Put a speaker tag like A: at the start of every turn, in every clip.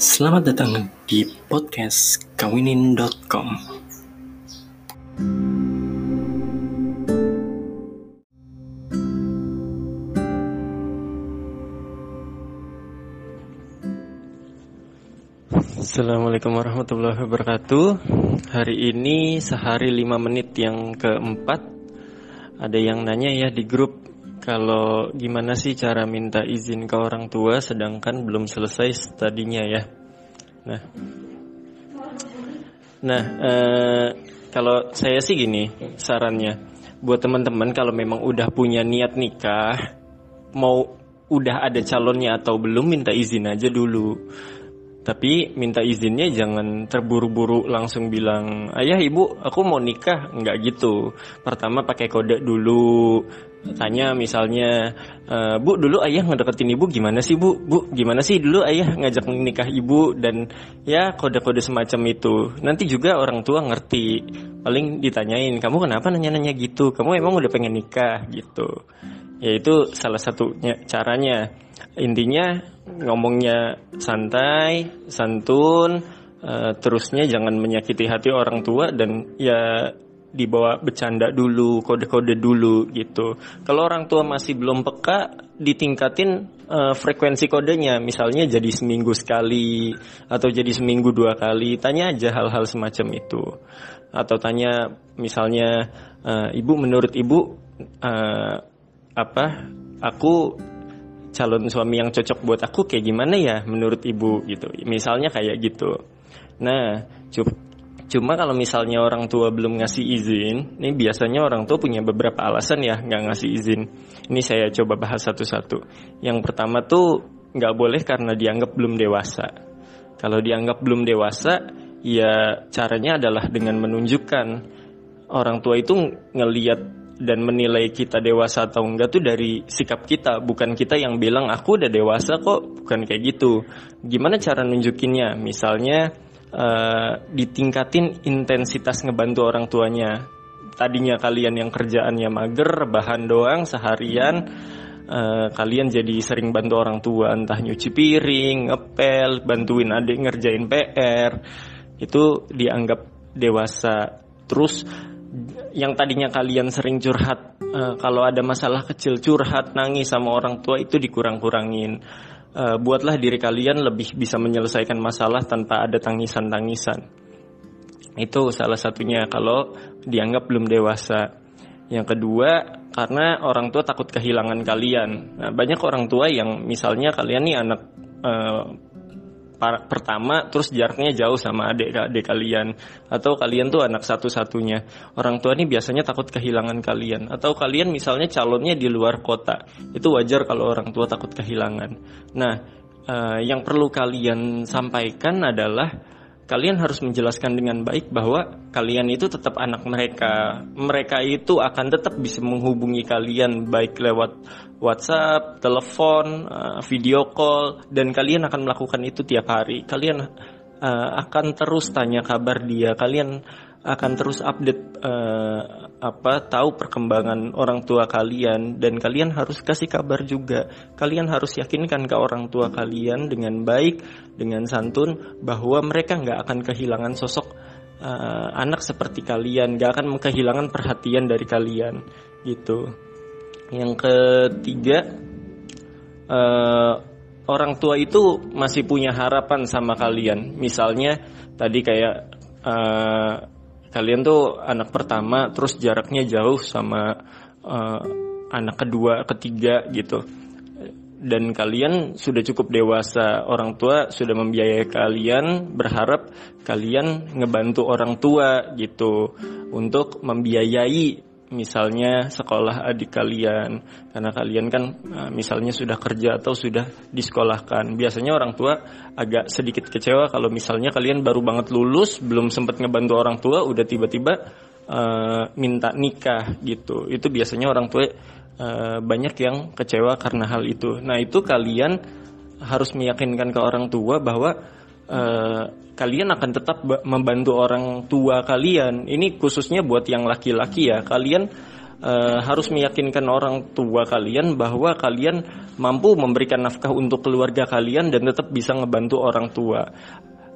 A: Selamat datang di podcast kawinin.com.
B: Assalamualaikum warahmatullahi wabarakatuh Hari ini sehari 5 menit yang keempat Ada yang nanya ya di grup Kalau gimana sih cara minta izin ke orang tua Sedangkan belum selesai tadinya ya? Nah. Nah eh, Kalau saya sih gini sarannya. Buat teman-teman kalau memang udah punya niat nikah Mau udah ada calonnya atau belum minta izin aja dulu. Tapi minta izinnya jangan terburu-buru langsung bilang ayah ibu aku mau nikah. Nggak gitu. Pertama pakai kode dulu tanya misalnya e, bu dulu ayah ngedeketin ibu gimana sih bu? Bu gimana sih dulu ayah ngajak nikah ibu? Dan ya kode-kode semacam itu. Nanti juga orang tua ngerti. Paling ditanyain kamu kenapa nanya-nanya gitu? Kamu emang udah pengen nikah? Gitu. Ya itu salah satunya caranya. Intinya ngomongnya santai, santun, uh, terusnya jangan menyakiti hati orang tua dan ya dibawa bercanda dulu, kode-kode dulu gitu. Kalau orang tua masih belum peka, ditingkatin uh, frekuensi kodenya, misalnya jadi seminggu sekali atau jadi seminggu dua kali. Tanya aja hal-hal semacam itu, atau tanya misalnya, uh, ibu menurut ibu uh, apa? Aku calon suami yang cocok buat aku kayak gimana ya menurut ibu gitu misalnya kayak gitu nah cuma kalau misalnya orang tua belum ngasih izin ini biasanya orang tua punya beberapa alasan ya nggak ngasih izin. Ini saya coba bahas satu-satu. Yang pertama tuh nggak boleh karena dianggap belum dewasa. Kalau dianggap belum dewasa ya caranya adalah dengan menunjukkan orang tua itu ngeliat dan menilai kita dewasa atau enggak tuh dari sikap kita bukan kita yang bilang aku udah dewasa kok bukan kayak gitu. Gimana cara nunjukinnya? Misalnya uh, ditingkatin intensitas ngebantu orang tuanya. Tadinya kalian yang kerjaannya mager bahan doang seharian uh, kalian jadi sering bantu orang tua. Entah nyuci piring ngepel bantuin adik ngerjain PR itu dianggap dewasa. Terus yang tadinya kalian sering curhat uh, kalau ada masalah kecil curhat nangis sama orang tua itu dikurang-kurangin uh, buatlah diri kalian lebih bisa menyelesaikan masalah tanpa ada tangisan-tangisan. Itu salah satunya kalau dianggap belum dewasa. Yang kedua karena orang tua takut kehilangan kalian. Nah, banyak orang tua yang misalnya kalian nih anak uh, pertama terus jaraknya jauh sama adik-adik kalian. Atau kalian tuh anak satu-satunya. Orang tua ini biasanya takut kehilangan kalian. Atau kalian misalnya calonnya di luar kota. Itu wajar kalau orang tua takut kehilangan. Nah uh, yang perlu kalian sampaikan adalah kalian harus menjelaskan dengan baik bahwa kalian itu tetap anak mereka. Mereka itu akan tetap bisa menghubungi kalian baik lewat WhatsApp, telepon, eh, video call dan kalian akan melakukan itu tiap hari. Kalian uh, akan terus tanya kabar dia. Kalian akan terus update uh, apa tahu perkembangan orang tua kalian dan kalian harus kasih kabar juga. Kalian harus yakinkan ke orang tua kalian dengan baik, dengan santun bahwa mereka nggak akan kehilangan sosok uh, anak seperti kalian, nggak akan kehilangan perhatian dari kalian gitu. Yang ketiga uh, orang tua itu masih punya harapan sama kalian. Misalnya tadi kayak uh, kalian tuh anak pertama terus jaraknya jauh sama uh, anak kedua ketiga gitu. Dan kalian sudah cukup dewasa. Orang tua sudah membiayai kalian berharap kalian ngebantu orang tua gitu untuk membiayai misalnya sekolah adik kalian. Karena kalian kan eh, misalnya sudah kerja atau sudah disekolahkan. Biasanya orang tua agak sedikit kecewa kalau misalnya kalian baru banget lulus belum sempat ngebantu orang tua udah tiba-tiba uh, minta nikah gitu. Itu biasanya orang tua uh, banyak yang kecewa karena hal itu. Nah itu kalian harus meyakinkan ke orang tua bahwa uh, kalian akan tetap membantu orang tua kalian. Ini khususnya buat yang laki-laki ya. Kalian uh, harus meyakinkan orang tua kalian bahwa kalian mampu memberikan nafkah untuk keluarga kalian dan tetap bisa ngebantu orang tua.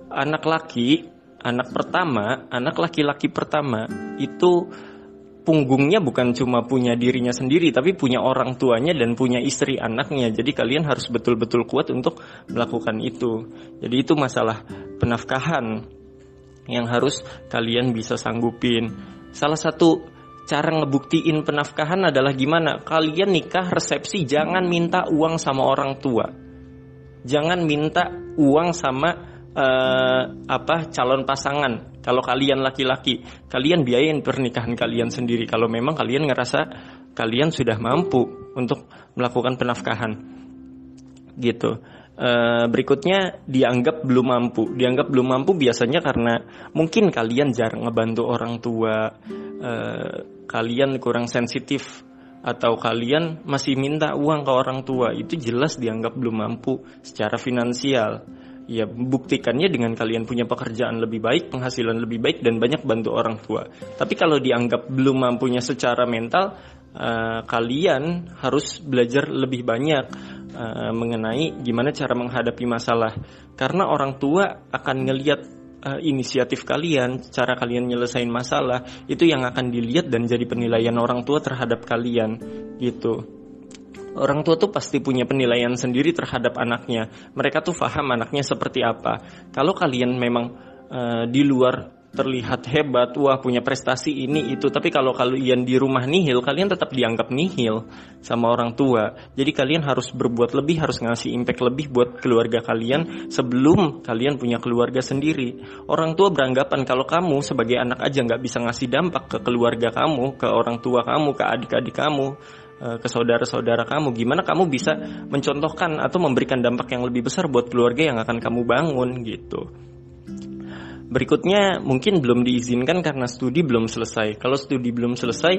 B: Anak laki, anak pertama, anak laki-laki pertama itu punggungnya bukan cuma punya dirinya sendiri tapi punya orang tuanya dan punya istri anaknya. Jadi kalian harus betul-betul kuat untuk melakukan itu. Jadi itu masalah penafkahan yang harus kalian bisa sanggupin. Salah satu cara ngebuktiin penafkahan adalah gimana? Kalian nikah resepsi jangan minta uang sama orang tua. Jangan minta uang sama uh, apa calon pasangan. Kalau kalian laki-laki, kalian biayain pernikahan kalian sendiri. Kalau memang kalian ngerasa kalian sudah mampu untuk melakukan penafkahan, gitu. Uh, berikutnya dianggap belum mampu. Dianggap belum mampu biasanya karena mungkin kalian jarang ngebantu orang tua, uh, kalian kurang sensitif atau kalian masih minta uang ke orang tua itu jelas dianggap belum mampu secara finansial ya buktikannya dengan kalian punya pekerjaan lebih baik, penghasilan lebih baik dan banyak bantu orang tua. Tapi kalau dianggap belum mampunya secara mental, uh, kalian harus belajar lebih banyak uh, mengenai gimana cara menghadapi masalah. Karena orang tua akan ngelihat uh, inisiatif kalian, cara kalian nyelesain masalah, itu yang akan dilihat dan jadi penilaian orang tua terhadap kalian gitu orang tua tuh pasti punya penilaian sendiri terhadap anaknya. Mereka tuh paham anaknya seperti apa. Kalau kalian memang uh, di luar terlihat hebat, wah punya prestasi ini itu, tapi kalau kalian di rumah nihil, kalian tetap dianggap nihil sama orang tua. Jadi kalian harus berbuat lebih, harus ngasih impact lebih buat keluarga kalian sebelum kalian punya keluarga sendiri. Orang tua beranggapan kalau kamu sebagai anak aja nggak bisa ngasih dampak ke keluarga kamu, ke orang tua kamu, ke adik-adik kamu ke saudara-saudara kamu gimana kamu bisa mencontohkan atau memberikan dampak yang lebih besar buat keluarga yang akan kamu bangun gitu. Berikutnya mungkin belum diizinkan karena studi belum selesai. Kalau studi belum selesai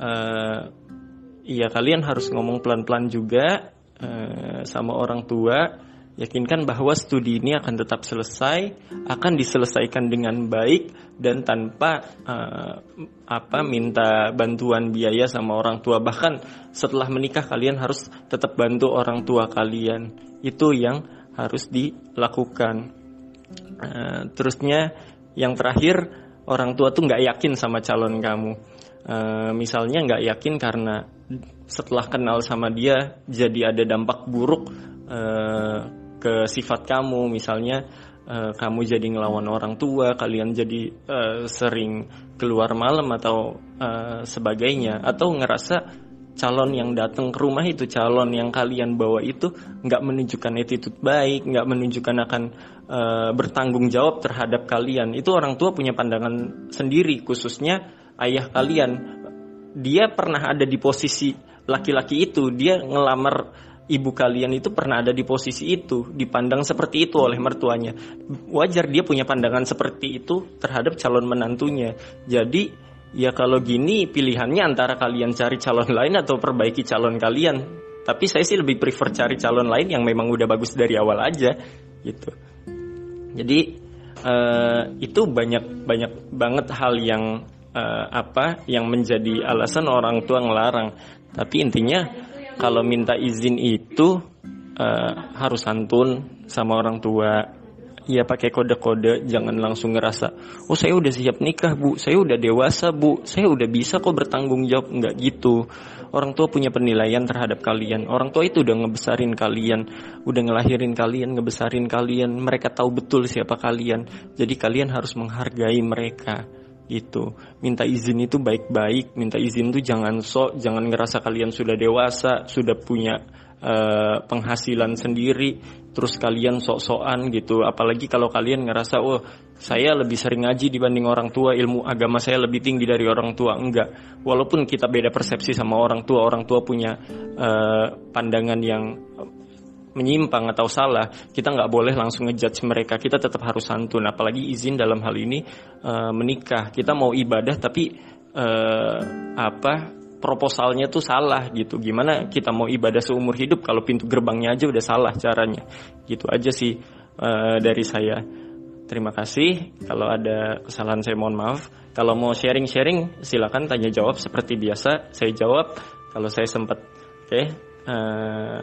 B: uh, ya kalian harus ngomong pelan-pelan juga uh, sama orang tua Yakinkan bahwa studi ini akan tetap selesai, akan diselesaikan dengan baik dan tanpa uh, apa minta bantuan biaya sama orang tua. Bahkan setelah menikah kalian harus tetap bantu orang tua kalian. Itu yang harus dilakukan. Uh, terusnya yang terakhir orang tua tuh nggak yakin sama calon kamu. Uh, misalnya nggak yakin karena setelah kenal sama dia jadi ada dampak buruk uh, ke sifat kamu. Misalnya uh, kamu jadi ngelawan orang tua kalian jadi uh, sering keluar malam atau uh, sebagainya. Atau ngerasa calon yang datang ke rumah itu calon yang kalian bawa itu nggak menunjukkan attitude baik nggak menunjukkan akan uh, bertanggung jawab terhadap kalian. Itu orang tua punya pandangan sendiri khususnya ayah kalian. Dia pernah ada di posisi laki-laki itu. Dia ngelamar ibu kalian itu pernah ada di posisi itu, dipandang seperti itu oleh mertuanya. Wajar dia punya pandangan seperti itu terhadap calon menantunya. Jadi ya kalau gini pilihannya antara kalian cari calon lain atau perbaiki calon kalian. Tapi saya sih lebih prefer cari calon lain yang memang udah bagus dari awal aja gitu. Jadi uh, itu banyak banyak banget hal yang uh, apa yang menjadi alasan orang tua ngelarang. Tapi intinya kalau minta izin itu uh, harus santun sama orang tua. Ya pakai kode-kode jangan langsung ngerasa oh saya udah siap nikah bu. Saya udah dewasa bu. Saya udah bisa kok bertanggung jawab. Nggak gitu. Orang tua punya penilaian terhadap kalian. Orang tua itu udah ngebesarin kalian udah ngelahirin kalian ngebesarin kalian. Mereka tahu betul siapa kalian. Jadi kalian harus menghargai mereka itu minta izin itu baik-baik. Minta izin itu jangan sok jangan ngerasa kalian sudah dewasa sudah punya uh, penghasilan sendiri terus kalian sok-sokan gitu. Apalagi kalau kalian ngerasa oh saya lebih sering ngaji dibanding orang tua ilmu agama saya lebih tinggi dari orang tua. Enggak. Walaupun kita beda persepsi sama orang tua orang tua punya uh, pandangan yang menyimpang atau salah, kita nggak boleh langsung ngejudge mereka. Kita tetap harus santun, apalagi izin dalam hal ini uh, menikah. Kita mau ibadah tapi uh, apa proposalnya tuh salah gitu. Gimana kita mau ibadah seumur hidup kalau pintu gerbangnya aja udah salah caranya. Gitu aja sih uh, dari saya. Terima kasih. Kalau ada kesalahan saya mohon maaf. Kalau mau sharing-sharing silakan tanya jawab seperti biasa. Saya jawab kalau saya sempat. Oke. Uh,